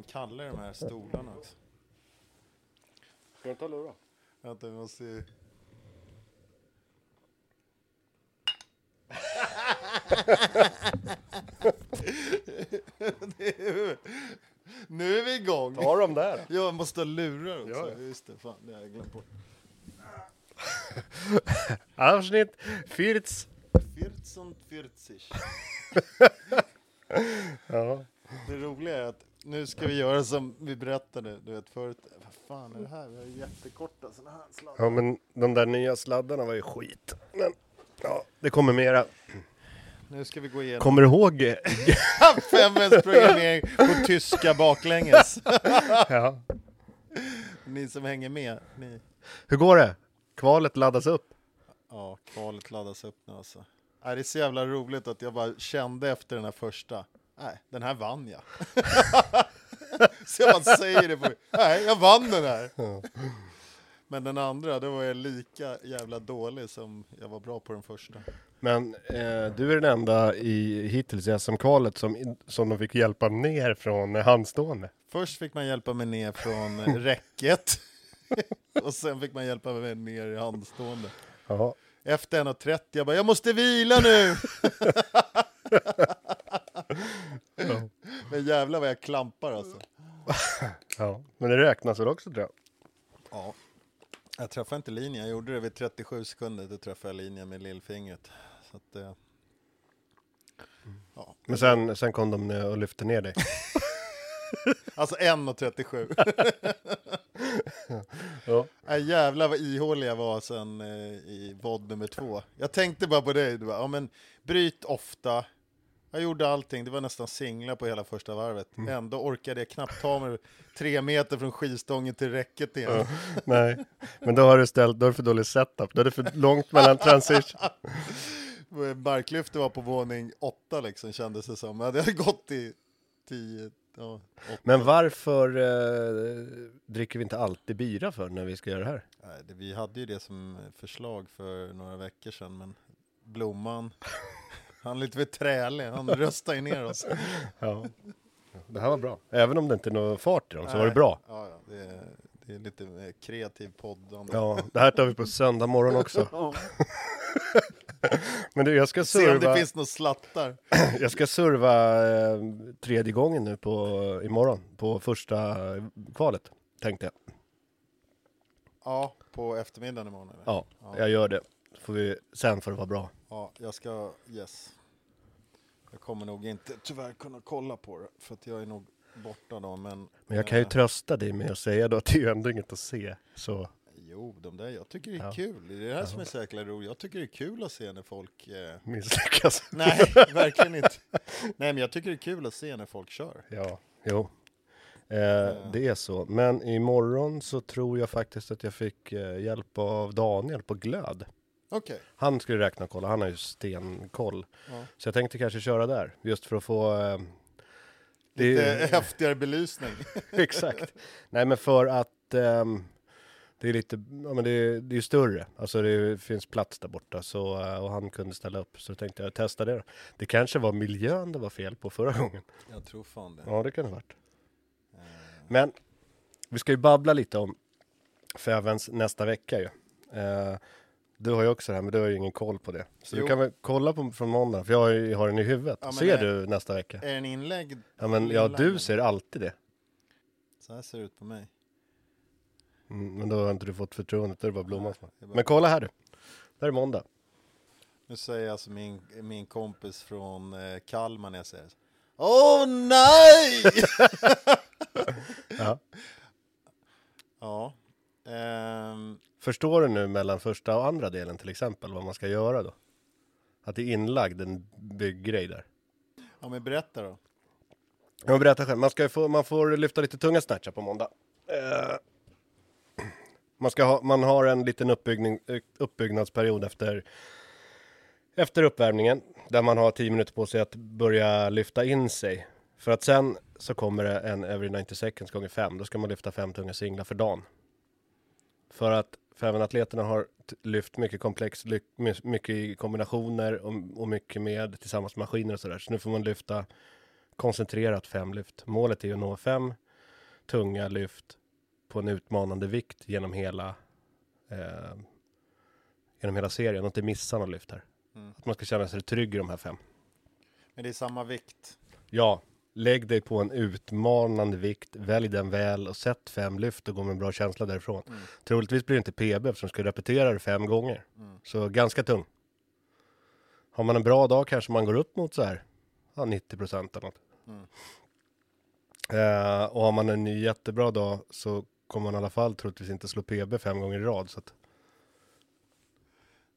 De kallar de här stolarna också. Ska du ta lura? Vänta, vi måste ju... Är- nu är vi igång! Ta dem där. Jag måste ha lurar också. Ja, ja. Just det, fan det har jag glömt bort. Avsnitt 40. 1440. Ja. Det roliga är att nu ska vi göra som vi berättade, du vet förut. Vad fan är det här? Vi har ju jättekorta sådana här sladdar. ja, men de där nya sladdarna var ju skit. Men ja, det kommer mera. Nu ska vi gå igenom Kommer du ihåg? eh, 5S programmering på tyska baklänges. ja. Ni som hänger med, ni. Hur går det? Kvalet laddas upp. Ja, kvalet laddas upp nu alltså. Nej, det är så jävla roligt att jag bara kände efter den här första. Nej, den här vann jag. så jag bara säger det på Nej, jag vann den här. Men den andra, då var jag lika jävla dålig som jag var bra på den första. Men eh, du är den enda i, hittills i SM-kvalet som, som de fick hjälpa ner från eh, handstående. Först fick man hjälpa mig ner från eh, räcket. och sen fick man hjälpa mig ner i handstående. Ja. Efter 1.30, jag bara, jag måste vila nu! Men jävlar vad jag klampar alltså. ja. Men det räknas väl också tror jag. Ja. Jag träffade inte linjen, jag gjorde det vid 37 sekunder, då träffade jag linjen med lillfingret. Så att, eh, ja. Men sen, sen kom de och lyfte ner dig. Alltså 1.37. Ja. Nej jävlar vad ihålig jag var sen eh, i vod nummer två. Jag tänkte bara på dig, du bara, ja men bryt ofta. Jag gjorde allting, det var nästan singla på hela första varvet. Ändå orkade jag knappt ta mig tre meter från skivstången till räcket igen. Nej, men då har du ställt, då har du för dålig setup. Då är det för långt mellan transition. Marklyftet var på våning åtta liksom kändes det som. Det hade gått i tio, ja. Men varför eh, dricker vi inte alltid bira för när vi ska göra det här? Nej, det, vi hade ju det som förslag för några veckor sedan, men Blomman, han är lite för trälig, han röstar ju ner oss. Ja. Det här var bra. Även om det inte är någon fart i dem så var det bra. Ja, ja, det, är, det är lite eh, kreativ podd. Ja, det här tar vi på söndag morgon också. Men du, jag ska Se om det serva, finns några slattar. jag ska serva eh, tredje gången nu på, imorgon, på första kvalet, tänkte jag. Ja, på eftermiddagen imorgon. Eller? Ja, jag gör det. Får vi, sen får det vara bra. Ja, jag ska, yes. Jag kommer nog inte tyvärr kunna kolla på det, för att jag är nog borta då, men... Men jag kan ju eh, trösta dig med att säga då att det är ju ändå inget att se. Så Jo, de där, jag tycker det är Ja. kul. Det är det här som är så jäkla roligt. Jag tycker det är kul att se när folk... Eh... misslyckas. Nej, verkligen inte. Nej, men jag tycker det är kul att se när folk kör. Ja, jo. Eh, det är så. Men imorgon så tror jag faktiskt att jag fick eh, hjälp av Daniel på glöd. Okej. Han skulle räkna och kolla, han har ju stenkoll. Ja. Så jag tänkte kanske köra där, just för att få... Eh, det Lite är- häftigare belysning. Exakt. Nej men för att ehm, det är lite, ja men det är, det är större. Alltså det finns plats där borta så, eh, och han kunde ställa upp. Så tänkte jag testa det då. Det kanske var miljön det var fel på förra gången. Jag tror fan det. Ja det kan det ha varit. Men vi ska ju babbla lite om Fävens nästa vecka ju. Eh, du har ju också det här men du har ju ingen koll på det. Så Jo. du kan väl kolla på från måndag för jag har, ju- har den i huvudet. Ja, ser det- du nästa vecka? Är den inlägg? Ja men ja du inlagd? ser alltid det. Så här ser det ut på mig. Mm, men då har inte du fått förtroendet, då är det bara blomman som är bara- Men kolla här du. Det här är måndag. Nu säger alltså min, min kompis från eh, Kalmar när jag säger. Åh nej! Ja. ja. Ehm, Förstår du nu mellan första och andra delen till exempel vad man ska göra då? Att det är inlagd en bygggrej där. ja men berätta då. Jag vill berätta själv, man, ska få, man får lyfta lite tunga snatchar på måndag. Eh, man, ska ha, man har en liten uppbyggning, uppbyggnadsperiod efter, efter uppvärmningen. Där man har 10 minuter på sig att börja lyfta in sig. För att sen så kommer det en every 90 seconds gånger 5. Då ska man lyfta fem tunga singlar för dagen. För att Fäven-atleterna har t- lyft mycket komplex, mycket i kombinationer och, och mycket med tillsammans med maskiner och sådär. Så nu får man lyfta koncentrerat fem lyft. Målet är att nå fem tunga lyft på en utmanande vikt genom hela eh, genom hela serien och inte missa något lyft här. Mm. Att man ska känna sig trygg i de här fem. Men det är samma vikt. Ja, lägg dig på en utmanande vikt, välj den väl och sätt fem lyft och gå med en bra känsla därifrån. Mm. Troligtvis blir det inte PB eftersom du ska repetera det fem gånger. Mm. Så ganska tung. Har man en bra dag kanske man går upp mot så här ja, 90 procent eller något. Mm. Eh, och har man en ny jättebra dag så kommer man i alla fall troligtvis inte slå PB fem gånger i rad. Så att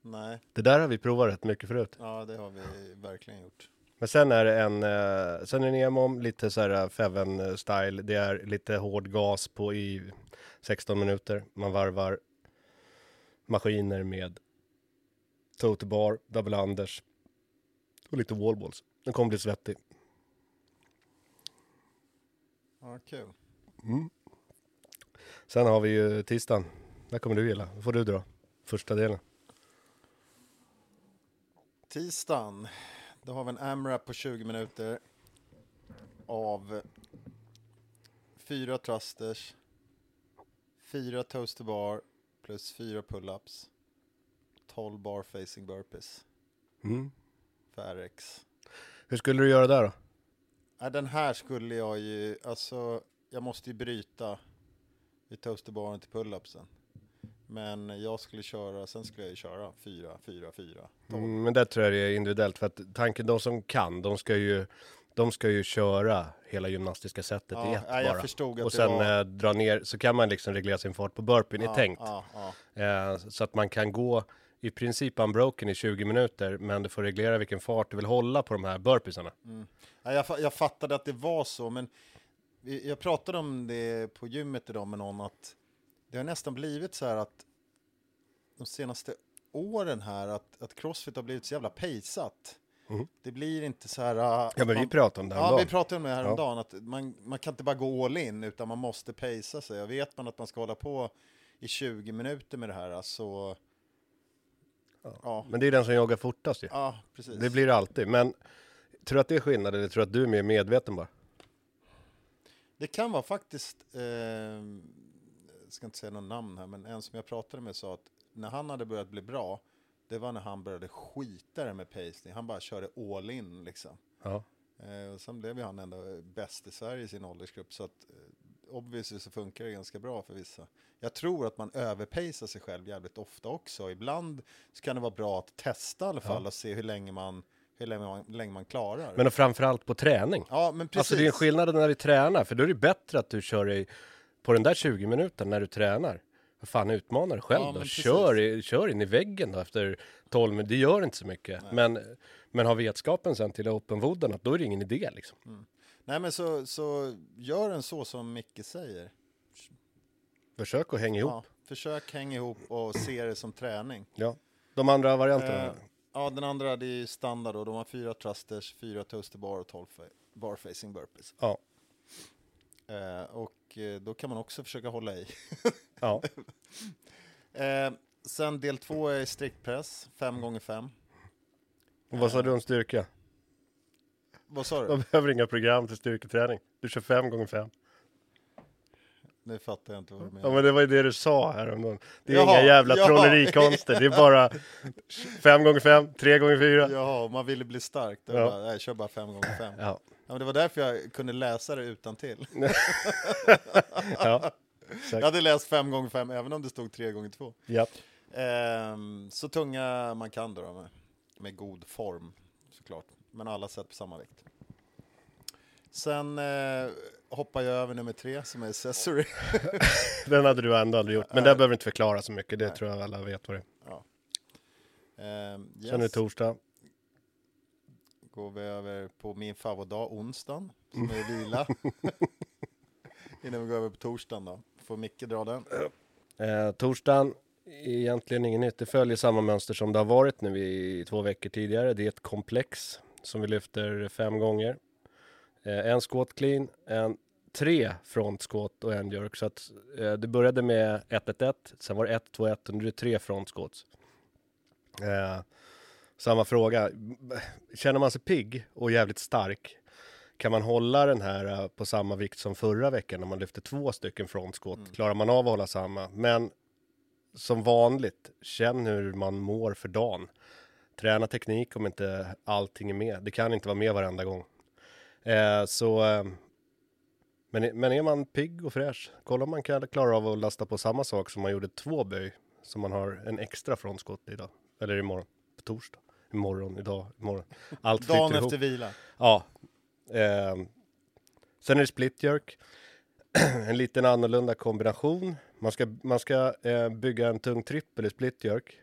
Nej, det där har vi provat rätt mycket förut. ja det har vi verkligen gjort. Men sen är det en, eh, sen är det EMOM, lite så här Feven style. Det är lite hård gas på i 16 minuter. Man varvar maskiner med total bar, double unders och lite wallballs. Den kommer bli svettig. Ja, kul. Sen har vi ju tisdagen. Där kommer du gilla. Då får du dra första delen. Tisdagen, då har vi en AMRAP på 20 minuter av fyra thrusters, fyra toaster bar plus fyra pull-ups, 12 bar facing burpees Mm. för RX. Hur skulle du göra där då? Nej, den här skulle jag ju, alltså jag måste ju bryta vid toasterbaren till pull-upsen. Men jag skulle köra, sen skulle jag ju köra 4, 4, 4, 12. Mm, men där tror jag det är individuellt för att tanken, de som kan, de ska ju, de ska ju köra hela gymnastiska sättet i Ja, ett nej, jag bara. och det sen var- eh, dra ner, så kan man liksom reglera sin fart på burpeen, är Ja, tänkt. Ja. Eh, så att man kan gå i princip unbroken i 20 minuter, men du får reglera vilken fart du vill hålla på de här burpeesarna. Ja, jag, jag fattade att det var så, men jag pratade om det på gymmet idag med någon att det har nästan blivit så här att de senaste åren här att, att crossfit har blivit så jävla pejsat. Det blir inte så här... Ja, men vi man- pratade om det Ja, häromdagen. vi pratade om det häromdagen, att man, man kan inte bara gå all in, utan man måste pacea sig. Och vet man att man ska hålla på i 20 minuter med det här, så... Ja, Men det är den som joggar fortast ju. ja precis. Det blir det alltid. Men tror du att det är skillnad eller tror du att du är mer medveten bara? Det kan vara faktiskt, eh, jag ska inte säga någon namn här, men en som jag pratade med sa att när han hade börjat bli bra, det var när han började skita det med pacing. Han bara körde all in liksom. Ja. Eh, och sen blev ju han ändå bäst i Sverige i sin åldersgrupp. Så att, eh, obviously så funkar det ganska bra för vissa. Jag tror att man överpacear sig själv jävligt ofta också. Ibland så kan det vara bra att testa i alla fall och se hur länge man, hur länge man, länge man klarar. Men framförallt på träning. ja, men precis. Alltså det är en skillnad när vi tränar, för då är det bättre att du kör i, på den där 20 minuterna när du tränar. Vad fan, utmana dig själv Ja, då. Kör, i- kör in i väggen då efter 12 minuter. Det gör inte så mycket. Men, men har vetskapen sen till openwooden att då är det ingen idé liksom. Nej, men så, så gör en så som Micke säger. Försök att hänga ihop. Ja, försök hänga ihop och se det som träning. Ja. De andra varianterna? Eh, ja, den andra det är standard och de har fyra thrusters, fyra toaster bar och 12 fa- bar facing burpees. Ja. Eh, och eh, då kan man också försöka hålla i. ja. Eh, sen del två är striktpress, 5 gånger 5 Och vad sa du om styrka? Vad sa du? De behöver inga program till styrketräning. Du kör fem gånger fem. Nu fattar jag inte vad du Ja menar. men det var ju det du sa här om någon. Det är Jaha, inga jävla ja. trollerikonster. Det är bara fem gånger fem, tre gånger fyra. Jaha, om man ville bli stark. Då Ja. bara, nej, kör bara 5 gånger 5 Ja. Ja, men det var därför jag kunde läsa det utan till. Ja. Jag hade läst 5 gånger 5 även om det stod 3 gånger 2 ja. Ehm, så tunga man kan då, med, med god form såklart. Men alla sätt på samma vikt. Sen eh, hoppar jag över nummer tre som är accessory. Den hade du ändå aldrig gjort. Men Nej. där behöver inte förklara så mycket. Det Nej. tror jag alla vet vad det är. Ehm, Sen är det yes. torsdag. Går vi över på min favoritdag, onsdagen, som är vila. Innan vi går över på torsdagen då. Får Micke dra den? Eh, torsdagen, egentligen inget nytt. Det följer samma mönster som det har varit nu i två veckor tidigare. Det är ett komplex som vi lyfter fem gånger. Eh, en squat clean, en tre front squat och en jerk. Så att eh, det började med 1-1-1, sen var det 1-2-1 och nu är det tre front squats. Eh, samma fråga. Känner man sig pigg och jävligt stark kan man hålla den här eh, på samma vikt som förra veckan när man lyfte två stycken front squat? Klarar man av att hålla samma? Men som vanligt, känn hur man mår för dagen. Träna teknik om inte allting är med. Det kan inte vara med varenda gång. Eh, så, eh, men, men är man pigg och fräsch, kolla om man kan klara av att lasta på samma sak som man gjorde två böj, som man har en extra front squat idag. Eller imorgon, på torsdag. Imorgon, idag, imorgon. Allt Dagen flyter ihop. efter vila. Ja. Ehm, sen är det split jerk. en liten annorlunda kombination. Man ska, man ska eh, bygga en tung trippel i split jerk.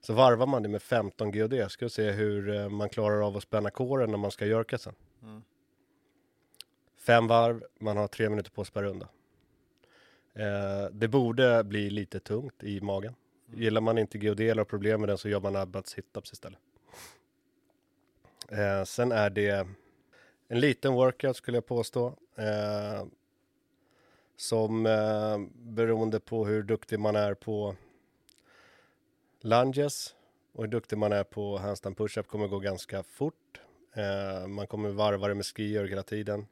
Så varvar man det med 15 GOD. Ska se hur eh, man klarar av att spänna kåren när man ska jerka sen. Fem varv, man har tre minuter på sig per runda. Eh, det borde bli lite tungt i magen. Mm. Gillar man inte GOD eller har problem med den så gör man Abbats situps istället. Eh, sen är det en liten workout skulle jag påstå. Eh, som eh, beroende på hur duktig man är på lunges och hur duktig man är på handstand push-up kommer gå ganska fort. Eh, man kommer varva det med skier hela tiden.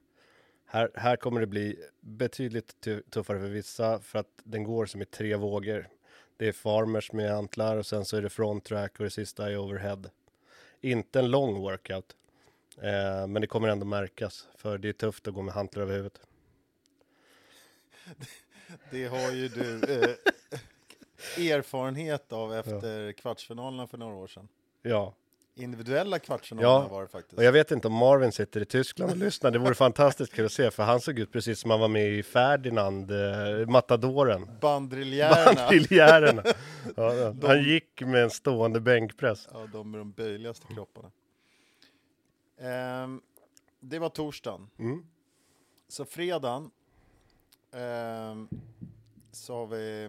Här, här kommer det bli betydligt tuffare för vissa för att den går som i tre vågor. Det är farmers med antlar och sen så är det front track och det sista är overhead. Inte en lång workout. Eh, men det kommer ändå märkas för det är tufft att gå med hantlar över huvudet. Det har ju du eh, erfarenhet av efter kvartsfinalerna för några år sedan. Ja, Individuella kvartsfinalerna Ja, var det faktiskt. och jag vet inte om Marvin sitter i Tyskland och lyssnar. Det vore fantastiskt kul att se för han såg ut precis som han var med i Ferdinand, eh, Matadoren. Bandriljärerna. Bandriljärerna. Ja, ja. Han gick med en stående bänkpress. Ja, de med de böjligaste kropparna. Ehm, det var torsdagen. Mm. Så fredagen ehm, så har vi...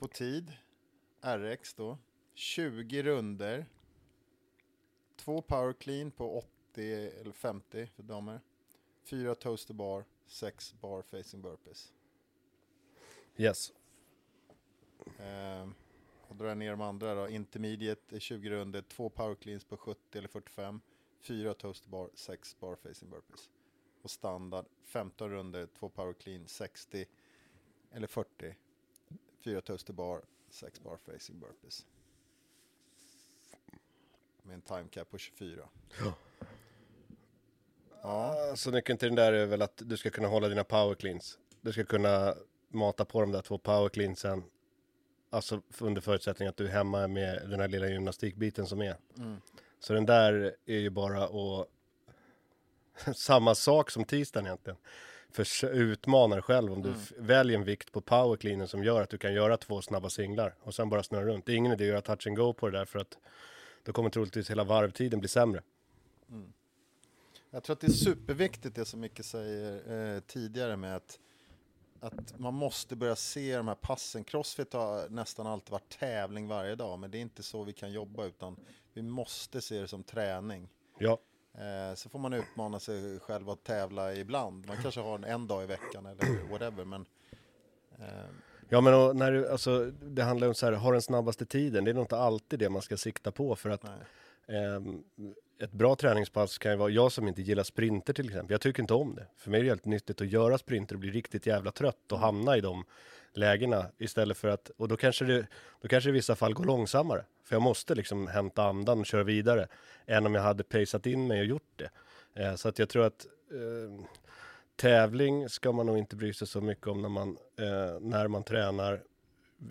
På tid, RX då, 20 runder. Två power clean på 80 eller 50 för damer. Fyra toaster bar, sex bar facing burpees. Yes. Ehm, och drar ner de andra då. Intermediate är 20 runder, två power cleans på 70 eller 45. Fyra toaster bar, sex bar facing burpees. Och standard 15 runder, två power clean, 60 eller 40. Fyra toaster bar, sex bar facing burpees. Med en time cap på 24. Ja. Så nyckeln till den där är väl att du ska kunna hålla dina power cleans. Du ska kunna mata på de där två power cleansen. Alltså under förutsättning att du är hemma med den här lilla gymnastikbiten som är. Så den där är ju bara att samma sak som tisdagen egentligen. För utmana dig själv om du f- väljer en vikt på powercleanen som gör att du kan göra två snabba singlar och sen bara snurra runt. Det är ingen idé att göra touch and go på det där för att då kommer troligtvis hela varvtiden bli sämre. Jag tror att det är superviktigt det som Micke säger eh, tidigare med att, att man måste börja se de här passen. Crossfit har nästan alltid varit tävling varje dag, men det är inte så vi kan jobba utan vi måste se det som träning. Ja, så får man utmana sig själv att tävla ibland. Man kanske har en, en dag i veckan eller whatever, men eh, Ja men och när du, alltså, det handlar om så här, ha den snabbaste tiden. Det är nog inte alltid det man ska sikta på för att ehm, ett bra träningspass kan ju vara, jag som inte gillar sprinter till exempel, jag tycker inte om det. För mig är det helt nyttigt att göra sprinter och bli riktigt jävla trött och hamna i de lägena istället för att, och då kanske det, då kanske det i vissa fall går långsammare. För jag måste liksom hämta andan och köra vidare än om jag hade paceat in mig och gjort det. Eh, så att jag tror att eh, tävling ska man nog inte bry sig så mycket om när man, eh, när man tränar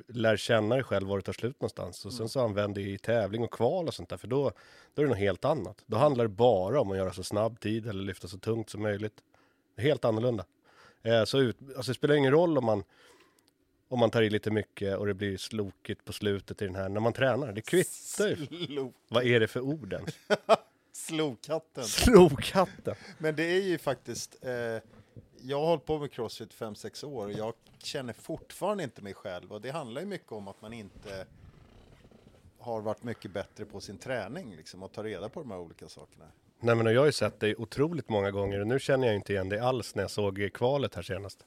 lär känna dig själv var det tar slut någonstans och sen så använd det i tävling och kval och sånt där för då, då är det något helt annat. Då handlar det bara om att göra så snabb tid eller lyfta så tungt som möjligt. Helt annorlunda. Eh, så ut, alltså det spelar ingen roll om man om man tar i lite mycket och det blir slokigt på slutet i den här när man tränar. Det kvittar ju. Vad är det för orden? slokatten. Slokatten. Men det är ju faktiskt, eh, jag har hållit på med crossfit 5-6 år och jag känner fortfarande inte mig själv och det handlar ju mycket om att man inte har varit mycket bättre på sin träning liksom och ta reda på de här olika sakerna. Nej men jag har ju sett dig otroligt många gånger och nu känner jag inte igen dig alls när jag såg kvalet här senast.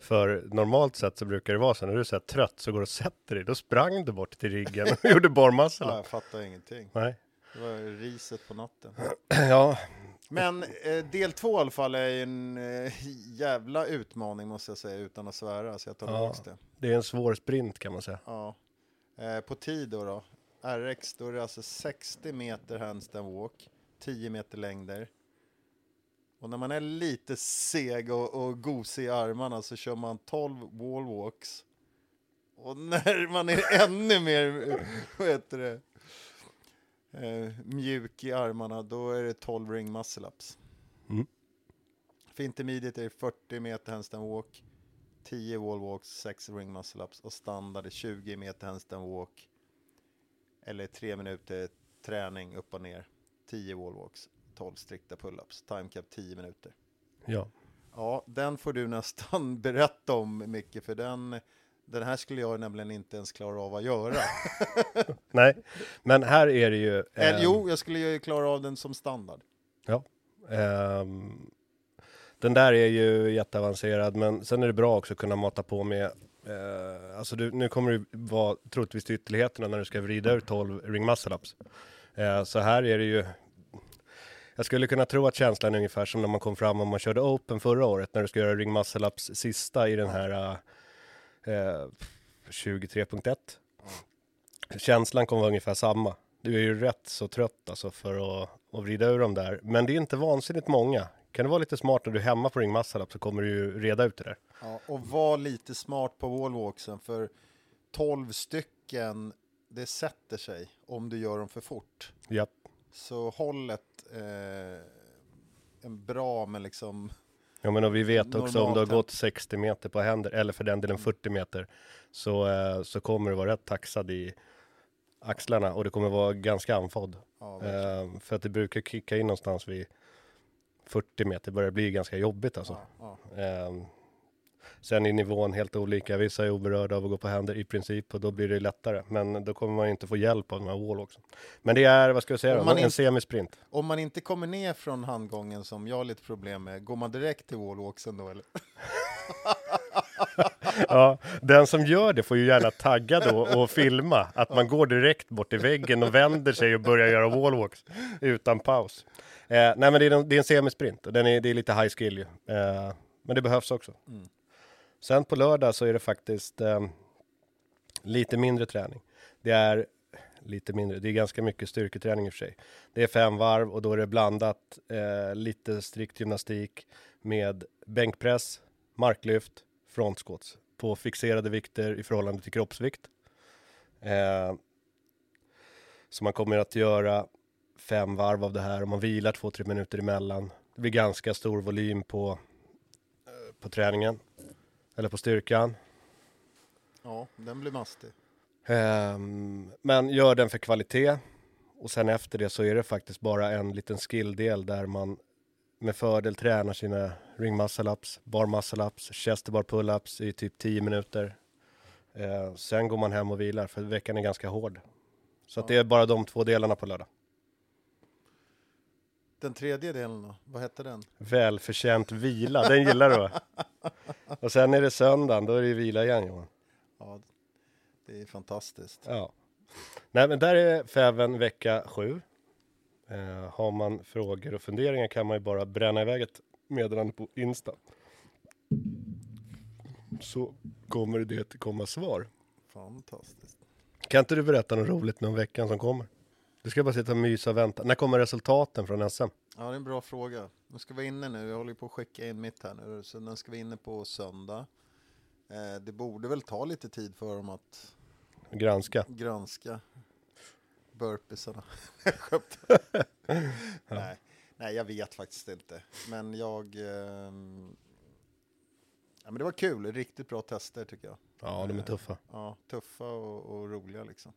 För normalt sett så brukar det vara så när du är så trött så går du och sätter dig. Då sprang du bort till riggen och gjorde Ja, barmassorna. jag fattar ingenting. Nej. Det var riset på natten. Ja, Men eh, del två i alla fall är en eh, jävla utmaning måste jag säga utan att svära så jag tar Ja. det. det är en svår sprint kan man säga. Ja. Eh, på tid då, då. RX, då är det alltså 60 meter handstand walk, 10 meter längder. Och när man är lite seg och, och gosig i armarna så kör man 12 wall walks. Och när man är ännu mer, vad heter det, eh, mjuk i armarna, då är det 12 ring muscle ups. Mm. För intermediate är det 40 meter handstand walk, 10 wall walks, 6 ring muscle ups och standard är 20 meter handstand walk eller 3 minuter träning upp och ner, 10 wall walks, 12 strikta pull-ups, time cap 10 minuter. Ja. Ja, den får du nästan berätta om mycket för den, den här skulle jag nämligen inte ens klara av att göra. Nej, men här är det ju... Eller, ehm, jo, jag skulle ju klara av den som standard. Ja. Ehm, den där är ju jätteavancerad, men sen är det bra också att kunna mata på med eh, alltså du, nu kommer du vara troligtvis till ytterligheterna när du ska vrida ur 12 ring muscle ups. Eh, så här är det ju jag skulle kunna tro att känslan är ungefär som när man kom fram och man körde Open förra året när du ska göra ring muscle ups sista i den här eh, 23.1. Känslan kommer vara ungefär samma. Du är ju rätt så trött alltså för att, att vrida ur dem där. Men det är inte vansinnigt många. Kan du vara lite smart när du är hemma på ring muscle up så kommer du ju reda ut det där. Ja, och var lite smart på wallwalksen för 12 stycken, det sätter sig om du gör dem för fort. Japp. Så håll ett, eh, en bra men liksom Ja men och vi vet också om du har gått 60 meter på händer, eller för den delen 40 meter, så, eh, så kommer du vara rätt taxad i axlarna och det kommer vara ganska andfådd. Ja. Eh, för att det brukar kicka in någonstans vid 40 meter, börjar bli ganska jobbigt alltså. ja, Eh, sen är nivån helt olika, vissa är oberörda av att gå på händer i princip och då blir det lättare. Men då kommer man inte få hjälp av de här wall också. Men det är, vad ska jag säga, Om man en semisprint. Om man inte kommer ner från handgången som jag har lite problem med, går man direkt till wallwalksen då eller? Ja, den som gör det får ju gärna tagga då och filma att man går direkt bort till väggen och vänder sig och börjar göra wallwalks utan paus. Eh, nej, men det är, en, det är en semisprint och den är, det är lite high skill ju. Eh, men det behövs också. Sen på lördag så är det faktiskt eh, lite mindre träning. Det är lite mindre, det är ganska mycket styrketräning i och för sig. Det är fem varv och då är det blandat eh, lite strikt gymnastik med bänkpress, marklyft, frontskott på fixerade vikter i förhållande till kroppsvikt. Eh, så man kommer att göra fem varv av det här och man vilar två, tre minuter emellan. Det blir ganska stor volym på, eh, på träningen eller på styrkan. Ja, den blir mastig. Ehm, men gör den för kvalitet och sen efter det så är det faktiskt bara en liten skilldel där man med fördel tränar sina ring muscle ups, bar muscle ups, chest bar pull ups i typ 10 minuter. Eh, sen går man hem och vilar för veckan är ganska hård. Så att det är bara de två delarna på lördag. Den tredje delen då, vad hette den? Välförtjänt vila, den gillar du va? Och sen är det söndagen, då är det vila igen Johan. Ja, det är fantastiskt. Ja. Nej men där är Feven vecka sju. Eh, har man frågor och funderingar kan man ju bara bränna iväg ett meddelande på Insta. Så kommer det komma svar. Fantastiskt. Kan inte du berätta något roligt om veckan som kommer? Du ska bara sitta och mysa och vänta. När kommer resultaten från SM? Ja, det är en bra fråga. Nu ska vi inne nu, jag håller på att skicka in mitt här nu, så den ska vi inne på söndag. Eh, det borde väl ta lite tid för dem att Granska. granska burpeesarna. Nej, nej, jag vet faktiskt inte. Men jag... ehm, ja, men det var kul, riktigt bra tester tycker jag. Ja, de är tuffa. Ja, tuffa och, och roliga liksom.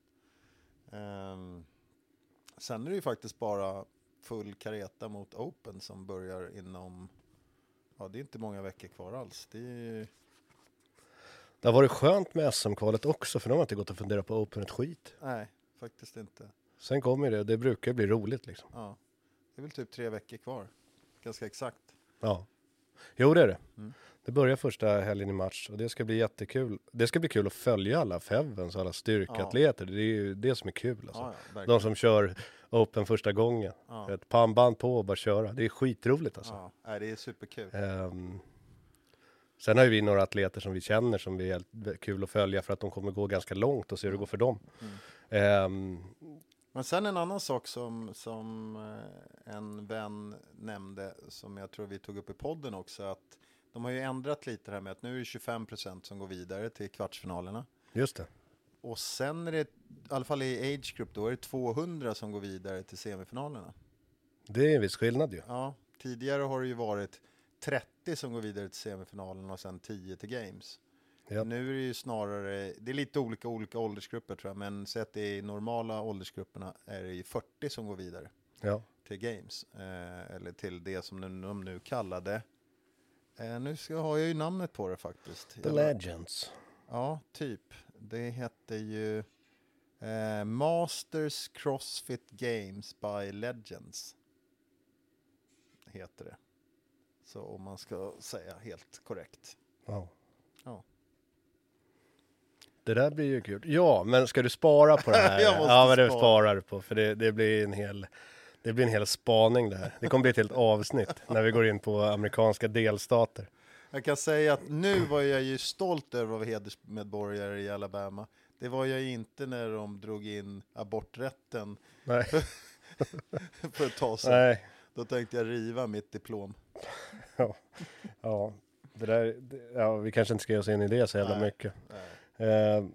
Ehm, sen är det ju faktiskt bara full kareta mot Open som börjar inom, ja det är inte många veckor kvar alls. Det är, Det har varit skönt med SM-kvalet också för de har inte gått och funderat på Open ett skit. nej, faktiskt inte. Sen kommer det, det brukar bli roligt liksom. Ja, det är väl typ tre veckor kvar, ganska exakt. Ja. Jo, det är det. Mm. Det börjar första helgen i mars och det ska bli jättekul. Det ska bli kul att följa alla Fevens och alla styrkeatleter. Det är ju det som är kul. Alltså. Ja, ja. De som kör Open första gången. Ja. Ett pannband på och bara köra. Det är skitroligt alltså. Ja, det är superkul. Ehm, sen har ju vi några atleter som vi känner som vi är kul att följa för att de kommer gå ganska långt och se hur det går för dem. Mm. Ehm, Men sen en annan sak som, som eh, en vän nämnde, som jag tror vi tog upp i podden också, att de har ju ändrat lite här med att nu är det 25 procent som går vidare till kvartsfinalerna. just det. Och sen är det, i alla fall i age group, då är det 200 som går vidare till semifinalerna. Det är en viss skillnad ju. Ja, tidigare har det ju varit 30 som går vidare till semifinalerna och sen 10 till games. Ja. Nu är det ju snarare, det är lite olika olika åldersgrupper tror jag, men är i normala åldersgrupperna är det ju 40 som går vidare Ja. till games. Eh, eller till det som de, de nu kallade, eh, nu ska, har jag ju namnet på det faktiskt. The Jag- Legends. Ja, typ. Det hette ju eh, Masters Crossfit Games by Legends. Heter det. Så om man ska säga helt korrekt. Ja. Ja. Det där blir ju kul. Ja, men ska du spara på det här? Jag måste ja, men det spara. sparar du på, för det, det blir en hel det blir en hel spaning det här. Det kommer bli ett helt avsnitt när vi går in på amerikanska delstater. Jag kan säga att nu var jag ju stolt över att vara hedersmedborgare i Alabama. Det var jag inte när de drog in aborträtten Nej, för ett tag sedan. nej. Då tänkte jag riva mitt diplom. Ja, ja, det där, ja, vi kanske inte ska ge oss in i det så jävla Nej, mycket. nej. Eh,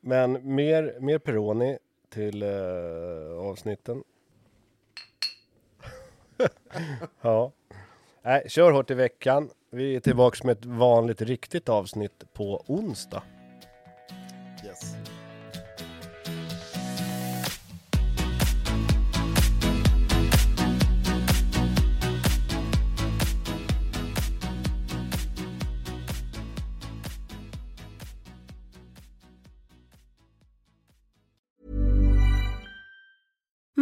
Men mer, mer Peroni till eh, avsnitten. ja. Nej, kör hårt i veckan. Vi är tillbaks med ett vanligt riktigt avsnitt på onsdag. Yes.